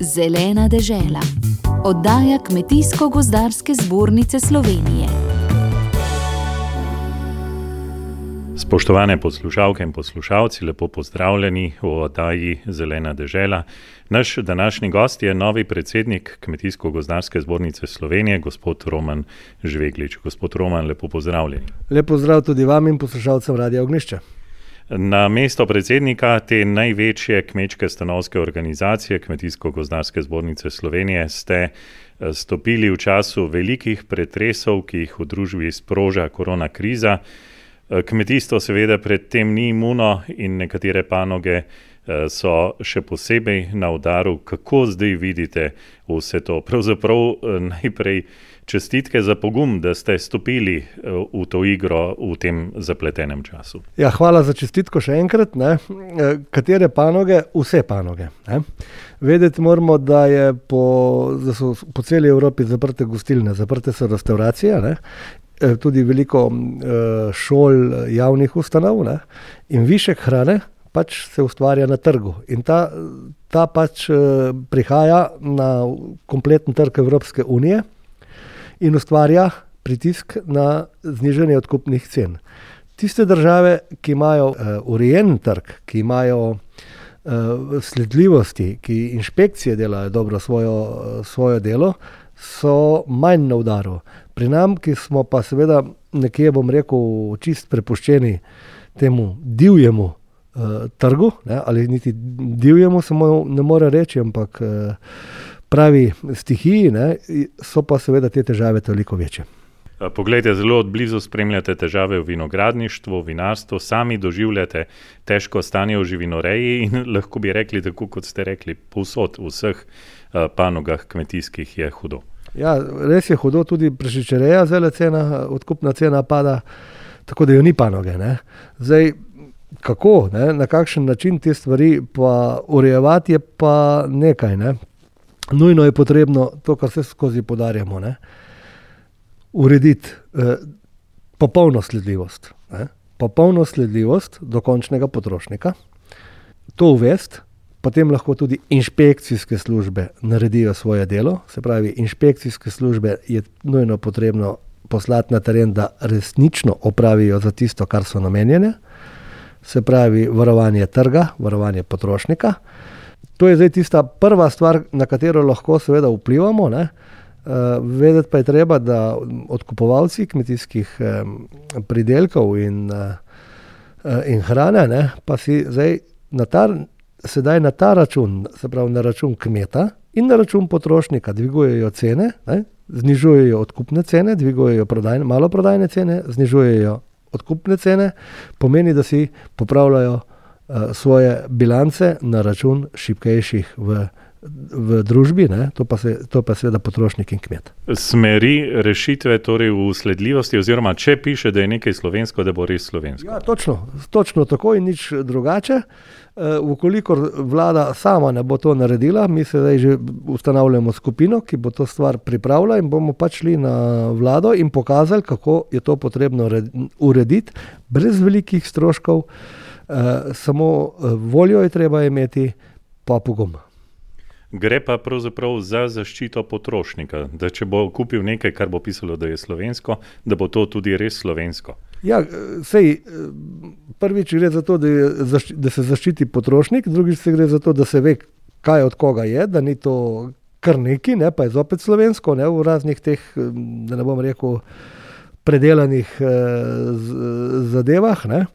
Zelena dežela. Oddaja Kmetijsko-gozdarske zbornice Slovenije. Spoštovane poslušalke in poslušalci, lepo pozdravljeni v oddaji Zelena dežela. Naš današnji gost je novi predsednik Kmetijsko-gozdarske zbornice Slovenije, gospod Roman Žveglič. Gospod Roman, lepo pozdravljeni. Lepo zdrav tudi vam in poslušalcem Radia Ognišče. Na mesto predsednika te največje kmečke stanovske organizacije, Kmetijsko-gozdarske zbornice Slovenije, ste eh, stopili v času velikih pretresov, ki jih v družbi sproža korona kriza. Eh, kmetijstvo seveda predtem ni imuno in nekatere panoge eh, so še posebej na udaru. Kako zdaj vidite vse to? Pravzaprav najprej čestitke za pogum, da ste stopili eh, v to igro v tem zapletenem času. Ja, hvala za čestitko še enkrat. Ne. Eh, katere panoge? Vse panoge. Ne. Vedeti moramo, da, po, da so po celi Evropi zaprte gostilne, zaprte so restauracije, ne. Eh, tudi veliko šol, javnih ustanov ne. in višek hrane. Pač se ustvarja na trgu in ta, ta pač prihaja na kompleten trg Evropske unije, in ustvarja pritisk na znižanje odkupnih cen. Tiste države, ki imajo uh, urejen trg, ki imajo uh, sledljivosti, ki inšpekcije delajo dobro svojo, uh, svoje delo, so manj na udaru. Pri nam, ki smo pa seveda nekje, bom rekel, čist prepuščeni temu divjemu uh, trgu, ne, ali niti divjemu, samo ne more reči, ampak. Uh, pravi stihiji, ne, so pa seveda te težave toliko večje. Poglejte, zelo odblizu spremljate težave v vinogradništvu, vinarstvu, sami doživljate težko stanje v živinoreji in lahko bi rekli, tako kot ste rekli, povsod v vseh panogah kmetijskih je hudo. Ja, res je hudo, tudi prešičereja, zelo cena, odkupna cena pada, tako da jo ni panoge. Ne. Zdaj, kako, ne, na kakšen način te stvari urejevati, je pa nekaj. Ne nujno je potrebno to, kar se skozi podarjamo, ne? urediti eh, popolno sledljivost. Ne? Popolno sledljivost do končnega potrošnika, to uvest, potem lahko tudi inšpekcijske službe naredijo svoje delo. Se pravi, inšpekcijske službe je nujno potrebno poslati na teren, da resnično opravijo za tisto, kar so namenjene. Se pravi, varovanje trga, varovanje potrošnika. To je zdaj tista prva stvar, na katero lahko seveda vplivamo. Ne? Uh, vedeti pa je treba, da odkupovalci kmetijskih um, pridelkov in, uh, in hrane, ne, pa si zdaj na ta, sedaj na ta račun, se pravi na račun kmeta in na račun potrošnika, dvigujejo cene, ne, znižujejo odkupne cene, dvigujejo prodajne, maloprodajne cene, znižujejo odkupne cene, pomeni, da si popravljajo. Svoje bilance na račun šipkejših v, v družbi, to pa, se, to pa seveda potrošnik in kmet. Smeri rešitve torej v sledljivosti, oziroma če piše, da je nekaj slovensko, da bo res slovensko. Ja, točno, točno tako in nič drugače. Ukolikor eh, vlada sama ne bo to naredila, mi se zdaj že ustanavljamo skupino, ki bo to stvar pripravila in bomo pač šli na vlado in pokazali, kako je to potrebno urediti, brez velikih stroškov. Uh, samo uh, voljo je treba imeti, pa pogum. Gre pa pravzaprav za zaščito potrošnika, da če bo kupil nekaj, kar bo pisalo, da je slovensko, da bo to tudi res slovensko. Ja, sej, prvič gre za to, da, zašči, da se zaščiti potrošnik, drugič gre za to, da se ve, kaj od koga je, da ni to kar neki, ne, pa je zopet slovensko, ne, v raznih teh, da ne bom rekel, predelanih eh, zadevah. Ne.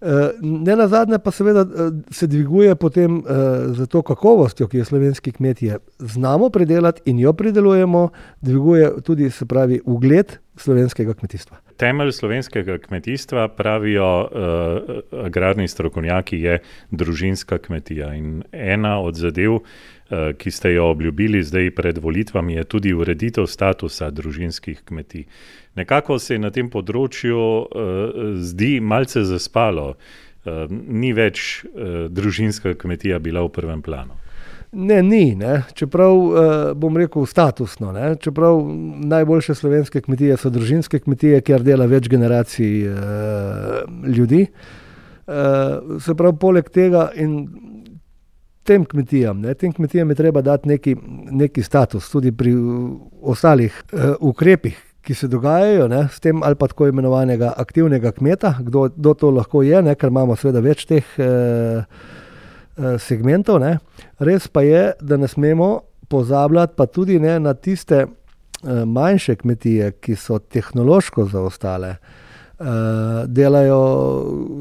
Eh, ne na zadnje pa seveda eh, se dviguje potem uh, za to kakovostjo, ki jo slovenski kmetje znamo predelati in jo pridelujemo, dviguje tudi se pravi ugled slovenskega kmetijstva. Temelj slovenskega kmetijstva, pravijo uh, agrarni strokovnjaki, je družinska kmetija. In ena od zadev, ki ste jo obljubili zdaj pred volitvami, je tudi ureditev statusa družinskih kmetij. Nekako se je na tem področju uh, zdi malce zaspalo, uh, ni več uh, družinska kmetija bila v prvem planu. Ne, ni, ne. čeprav bom rekel statusno. Ne. Čeprav najboljše slovenske kmetije so družinske kmetije, kjer dela več generacij uh, ljudi. Uh, se pravi, poleg tega in tem kmetijam, ne, tem kmetijam je treba dati neki, neki status, tudi pri ostalih uh, ukrepih, ki se dogajajo, ne, s tem ali pa tako imenovanega aktivnega kmeta, kdo, kdo to lahko je, ne, ker imamo seveda več teh uh, uh, segmentov. Ne. Res pa je, da ne smemo pozabljati pa tudi ne, na tiste uh, manjše kmetije, ki so tehnološko zaostale. Uh, delajo,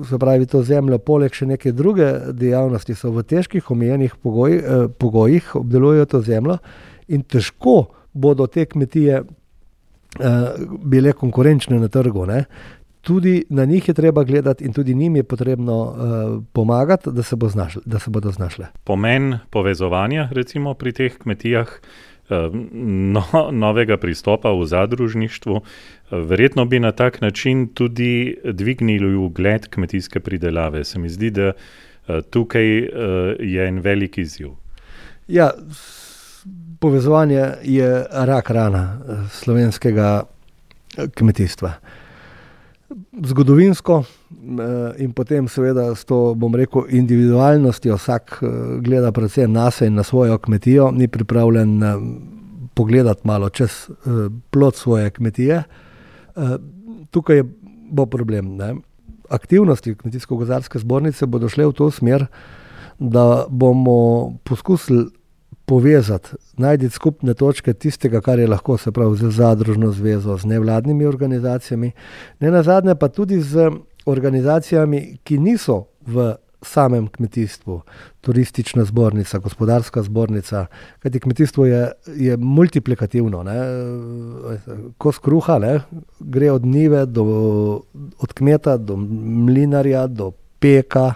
se pravi, to zemljo, poleg še neke druge dejavnosti, so v težkih, omejenih pogoj, uh, pogojih, obdelujejo to zemljo in težko bodo te kmetije uh, bile konkurenčne na trgu. Ne? Tudi na njih je treba gledati, in tudi njim je potrebno uh, pomagati, da se, bo znašli, da se bodo znašle. Pomen povezovanja, recimo pri teh kmetijah, no, novega pristopa v zadružništvu, verjetno bi na tak način tudi dvignili ugled kmetijske pridelave. Se mi zdi, da tukaj je en velik izziv. Ja, povezovanje je rak rana slovenskega kmetijstva. Zgodovinsko eh, in potem, seveda, s to, bom rekel, individualnostjo, vsak gleda predvsem na sebe in na svojo kmetijo, ni pripravljen pogledati malo čez plot svoje kmetije. Tukaj bo problem. Ne? Aktivnosti Kmetijsko-gozarske zbornice bodo šle v to smer, da bomo poskusili povezati, najti skupne točke tistega, kar je lahko, se pravi, z zadružno zvezo, z nevladnimi organizacijami, ne na zadnje pa tudi z organizacijami, ki niso v samem kmetijstvu, turistična zbornica, gospodarska zbornica, kajti kmetijstvo je, je multiplikativno, ne? kos kruha, ne? gre od nive do od kmeta, do mlinarja, do peka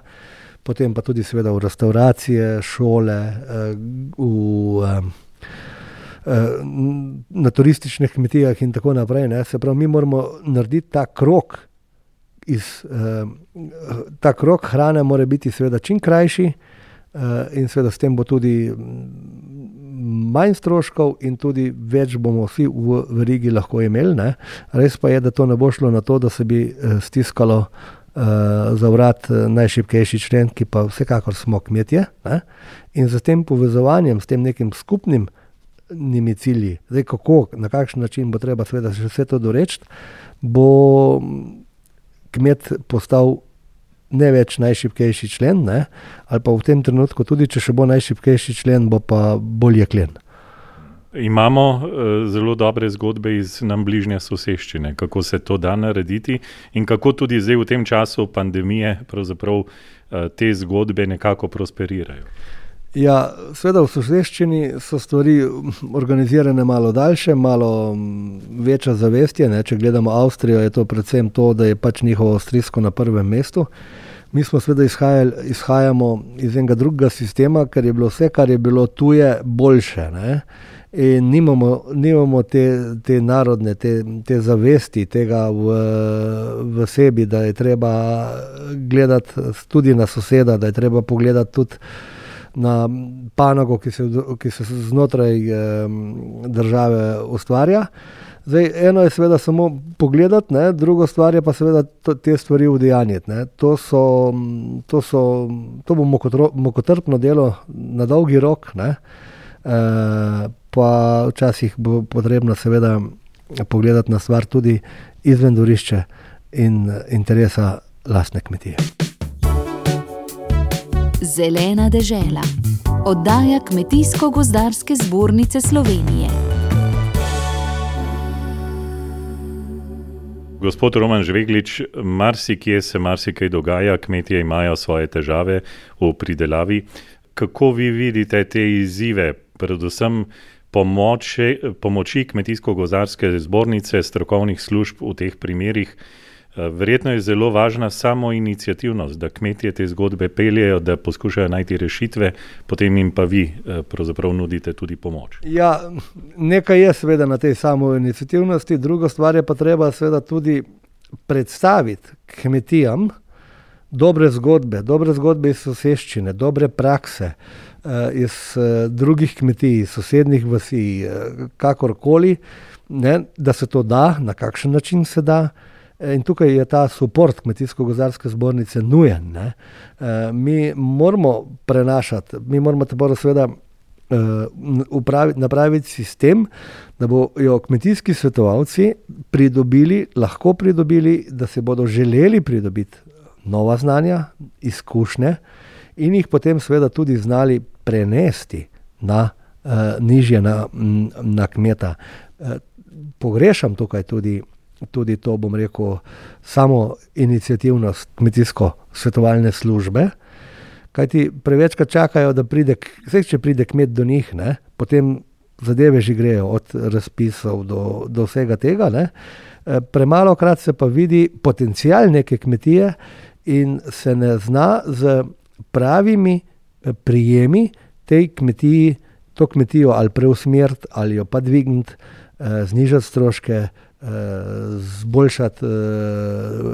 potem pa tudi seveda v restauracije, šole, eh, v, eh, na turističnih kmetijah in tako naprej. Ne. Se pravi, mi moramo narediti ta krok. Iz, eh, ta krok hrane mora biti seveda čim krajši in seveda s tem bo tudi manj stroškov in tudi več bomo vsi v verigi lahko imeli. Ne. Res pa je, da to ne bo šlo na to, da se bi stiskalo uh, za vrat eh, najšipkejši člen, ki pa vsekakor smo kmetje. Ne? In z tem povezovanjem, s tem nekim skupnim njimi cilji, zdaj kako, na kakšen način bo treba seveda še vse to doreči, bo kmet postal ne več najšipkejši člen, ne? ali pa v tem trenutku tudi, če še bo najšipkejši člen, bo pa bolje klen. Imamo uh, zelo dobre zgodbe iz nam bližnje soseščine, kako se to da narediti in kako tudi zdaj v tem času pandemije uh, te zgodbe nekako prosperirajo. Ja, sveda v soseščini so stvari organizirane malo daljše, malo večja zavestje. Ne? Če gledamo Avstrijo, je to predvsem to, da je pač njihovo avstrijsko na prvem mestu. Mi smo seveda izhajali, izhajamo iz enega drugega sistema, ker je bilo vse, kar je bilo tuje, boljše. Ne? In nimamo, nimamo te, te narodne, te, te zavesti tega v, v sebi, da je treba gledati tudi na soseda, da je treba pogledati tudi na panogo, ki se, ki se znotraj eh, države ustvarja. Zdaj, eno je seveda samo pogledati, ne, drugo stvar je pa seveda te stvari udejanjiti. To, so, to, so, to bo mokotrpno delo na dolgi rok. Ne. Uh, pa včasih bo potrebno, seveda, pogledati na stvar tudi izven dvorišča in interesa lastne kmetije. Zelena dežela, oddaja Kmetijsko-gozdarske zbornice Slovenije. Gospod Roman Žveglič, marsikje se marsikaj dogaja, kmetije imajo svoje težave v pridelavi. Kako vi vidite te izzive, predvsem pomoči, pomoči Kmetijsko-gozarske zbornice, strokovnih služb v teh primerih. Eh, verjetno je zelo važna samo inicijativnost, da kmetje te zgodbe peljejo, da poskušajo najti rešitve, potem jim pa vi eh, pravzaprav nudite tudi pomoč. Ja, nekaj je seveda na tej samo inicijativnosti, druga stvar je pa treba seveda tudi predstaviti kmetijam dobre zgodbe, dobre zgodbe iz soseščine, dobre prakse. Eh, iz eh, drugih kmetij, sosednjih vasi, eh, kakorkoli, ne, da se to da, na kakšen način se da. In tukaj je ta podpor Kmetijsko-gozarske zbornice nujen. Ne. Mi moramo prenašati, mi moramo te seveda upraviti, napraviti sistem, da bodo kmetijski svetovalci pridobili, lahko pridobili, da se bodo želeli pridobiti nova znanja, izkušnje in jih potem seveda tudi znali prenesti na uh, nižje, na, na kmeta. Uh, pogrešam tukaj tudi, tudi to, bom rekel, samo inicijativnost kmetijsko-svetovalne službe, kajti prevečkrat čakajo, da pride, vse če pride kmet do njih, ne, potem zadeve že grejo od razpisov do, do vsega tega. Ne. Eh, premalo krat se pa vidi potencial neke kmetije in se ne zna z pravimi prijemi tej kmetiji, to kmetijo ali preusmeriti ali jo pa dvigniti, eh, znižati stroške. Eh, zboljšati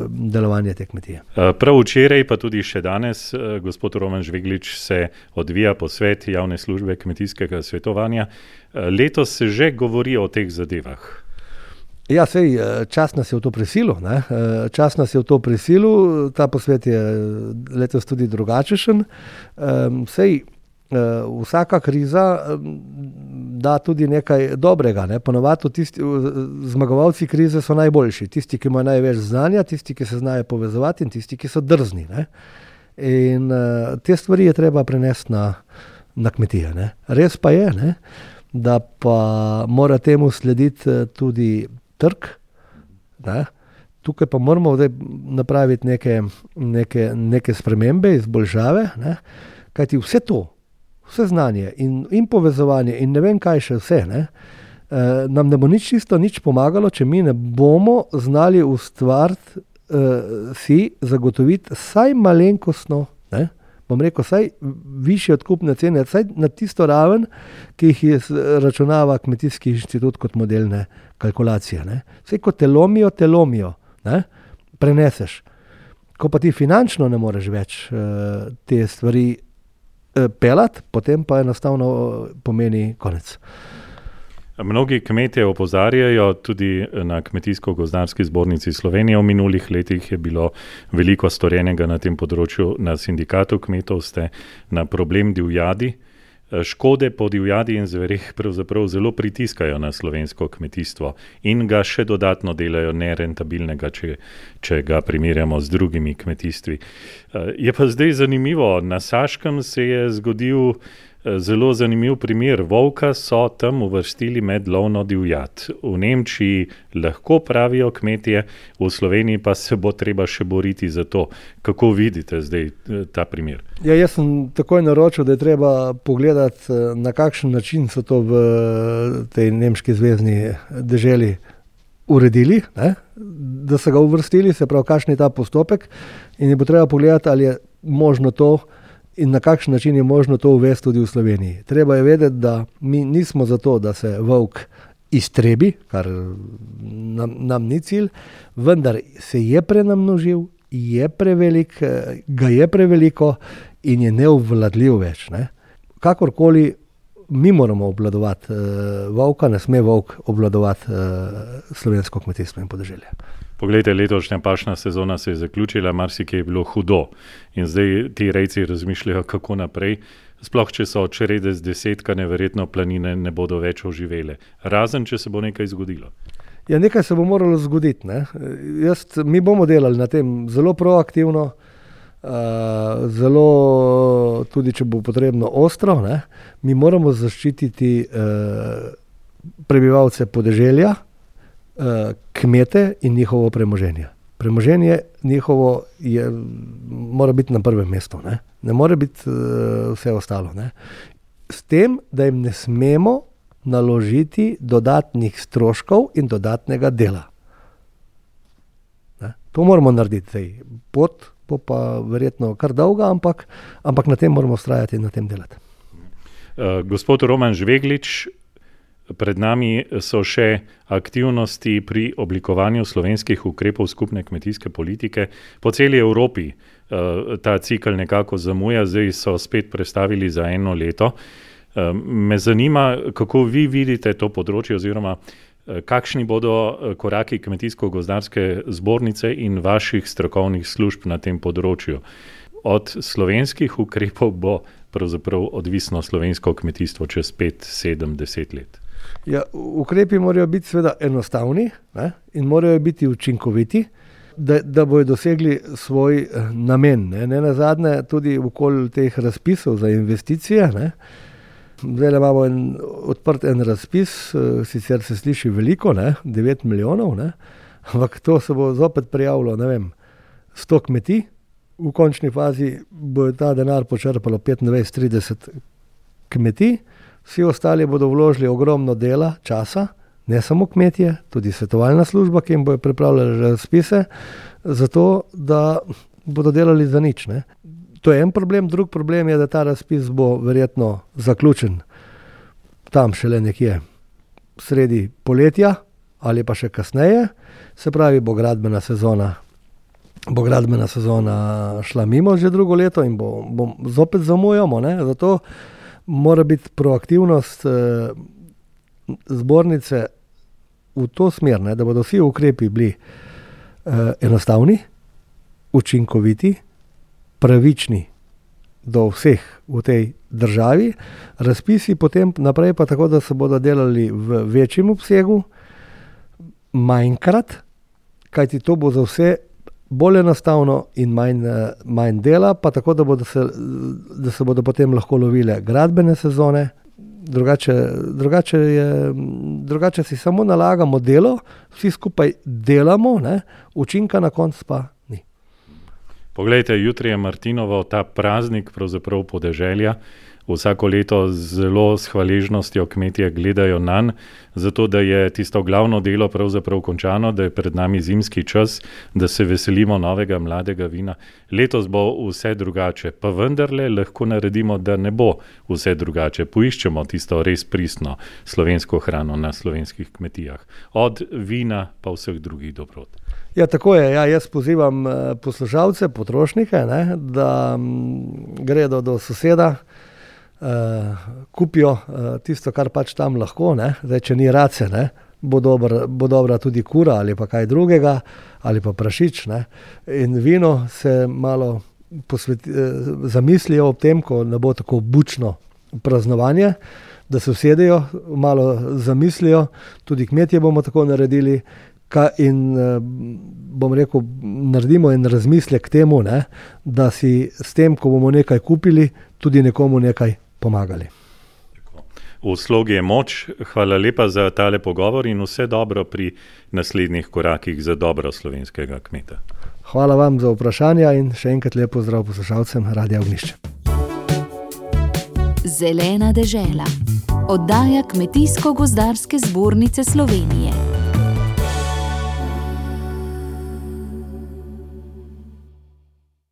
delovanje te kmetije. Prav včeraj, pa tudi še danes, gospod Roman Žveglič se odvija posvet javne službe kmetijskega svetovanja. Letos se že govori o teh zadevah. Ja, sej, čas nas je v to prisilil. Čas nas je v to prisilil, ta posvet je letos tudi drugačen. Sej, uh, vsaka kriza um, da tudi nekaj dobrega. Ne? Ponovadi tisti zmagovalci krize so najboljši, tisti, ki imajo največ znanja, tisti, ki se znajo povezovati in tisti, ki so drzni. Ne? In te stvari je treba prenesti na, na kmetije. Ne? Res pa je, ne? da pa mora temu slediti tudi trg. Ne? Tukaj pa moramo napraviti neke, neke, neke spremembe, izboljšave, ne? kajti vse to, vse znanje in, in povezovanje, in ne vem, kaj še vse, ne, eh, nam ne bo nič čisto nič pomagalo, če mi ne bomo znali ustvariti, eh, si zagotoviti vsaj malenkostno. Ne, bom rekel, vsaj više odkupne cene, vsaj na tisto raven, ki jih računava Kmetijski inštitut kot modelne kalkulacije. Ne. Vse, ko te lomijo, te lomijo, ne, preneseš. Ko pa ti finančno ne moreš več uh, te stvari Eh, pelati, potem pa enostavno pomeni konec. Mnogi kmetje opozarjajo tudi na Kmetijsko-gozdarski zbornici Slovenije. V minulih letih je bilo veliko storjenega na tem področju, na sindikatu kmetov ste na problem divjadi. Škode po divjadi in zverih pravzaprav zelo pritiskajo na slovensko kmetijstvo in ga še dodatno delajo nerentabilnega, če, če ga primerjamo z drugimi kmetijstvi. Eh, je pa zdaj zanimivo, na Saškem se je zgodil zelo zanimiv primer. Volka so tam uvrstili med lovno divjad. V Nemčiji lahko pravijo kmetje, v Sloveniji pa se bo treba še boriti za to. Kako vidite zdaj eh, ta primer? Ja, jaz sem takoj naročil, da je treba pogledati, eh, na kakšen način so to v eh, tej nemški zvezdni deželi uredili, ne? da so ga uvrstili, se pravi, kakšen je ta postopek. In je bo treba pogledati, ali je možno to in na kakšen način je možno to uvesti tudi v Sloveniji. Treba je vedeti, da mi nismo zato, da se volk iztrebi, kar nam, nam ni cilj, vendar se je prenamnožil, je prevelik, ga je preveliko in je neobvladljiv več. Ne? Kakorkoli. Mi moramo obvladovati uh, volka, ne sme volk obvladovati uh, slovensko kmetijstvo in podeželje. Poglejte, letošnja pašna sezona se je zaključila, marsikaj je bilo hudo in zdaj ti rejci razmišljajo, kako naprej. Sploh, če so črede z desetkane, verjetno planine ne bodo več oživele, razen če se bo nekaj zgodilo. Ja, nekaj se bo moralo zgoditi. Jaz, mi bomo delali na tem zelo proaktivno, uh, zelo tudi, če bo potrebno, ostro. Ne? Mi moramo zaščititi uh, prebivalce podeželja. Eh, kmete in njihovo premoženje. Premoženje njihovo je, mora biti na prvem mestu, ne, ne more biti uh, vse ostalo. Ne. S tem, da jim ne smemo naložiti dodatnih stroškov in dodatnega dela. Ne. To moramo narediti, zdaj pot bo pa verjetno kar dolga, ampak, ampak na tem moramo ustrajati in na tem delati. Uh, gospod Roman Žveglič, Pred nami so še aktivnosti pri oblikovanju slovenskih ukrepov skupne kmetijske politike po celi Evropi. Eh, ta cikl nekako zamuja, zdaj so spet predstavili za eno leto. Eh, me zanima, kako vi vidite to področje, oziroma Kakšni bodo koraki kmetijsko-gozdarske zbornice in vaših strokovnih služb na tem področju? Od slovenskih ukrepov bo pravzaprav odvisno slovensko kmetijstvo čez 5, 7, 10 let. Ja, ukrepi morajo biti seveda enostavni ne, in morajo biti učinkoviti da, da bodo dosegli svoj eh, namen. Ne, ne na zadnje, tudi okoli teh razpisov za investicije. Ne. Zdaj imamo en, odprt en razpis, eh, sicer se sliši veliko, ne, 9 milijonov, ne, ampak to se bo zopet prijavilo, ne vem, 100 kmetij, v končni fazi bo ta denar počrpalo 25-30 kmetij, vsi ostali bodo vložili ogromno dela, časa ne samo kmetje, tudi svetovalna služba, ki jim bo pripravljala razpise, zato da bodo delali za nič. Ne. To je en problem, drug problem je, da ta razpis bo verjetno zaključen tam šele nekje sredi poletja ali pa še kasneje, se pravi, bo gradbena sezona. Bo gradbena sezona šla mimo že drugo leto in bo, bo zopet zamujamo. Ne? Zato mora biti proaktivnost eh, zbornice v to smer, ne, da bodo vsi ukrepi bili uh, enostavni, učinkoviti, pravični do vseh v tej državi, razpisi potem naprej pa tako, da se bodo delali v večjem obsegu, manjkrat, kajti to bo za vse. Bolj enostavno in manj, eh, manj dela, pa tako, da, bodo se, da se bodo potem lahko lovile gradbene sezone, drugače, drugače, je, drugače si samo nalagamo delo, vsi skupaj delamo, ne? učinka na koncu pa ni. Poglejte, jutri je Martinovo, ta praznik, pravzaprav podeželja vsako leto zelo s hvaležnostjo kmetje gledajo na njega, zato da je tisto glavno delo pravzaprav končano, da je pred nami zimski čas, da se veselimo novega mladega vina. Letos bo vse drugače, pa vendarle lahko naredimo, da ne bo vse drugače. Poiščemo tisto res pristno slovensko hrano na slovenskih kmetijah, od vina pa vseh drugih dobrot. Ja, tako je. Ja, jaz pozivam eh, poslušalce, potrošnike, ne, da m, gredo do soseda, uh, kupijo uh, tisto, kar pač tam lahko, Zdaj, če ni race, ne? bo, dober, bo dobra tudi kura ali pa kaj drugega, ali pa prašič. Ne? In vino se malo posveti, uh, zamislijo ob tem, ko ne bo tako bučno praznovanje. Da se usedejo, malo zamislijo, tudi kmetje bomo tako naredili, in bom rekel, naredimo en razmislek temu, ne, da si s tem, ko bomo nekaj kupili, tudi nekomu nekaj pomagali. V slogi je moč. Hvala lepa za tale pogovor in vse dobro pri naslednjih korakih za dobro slovenskega kmeta. Hvala vam za vprašanja in še enkrat lepo zdrav poslušalcem Radia Ognišče. Zelena dežela. Oddaja Kmetijsko-gozdarske zbornice Slovenije.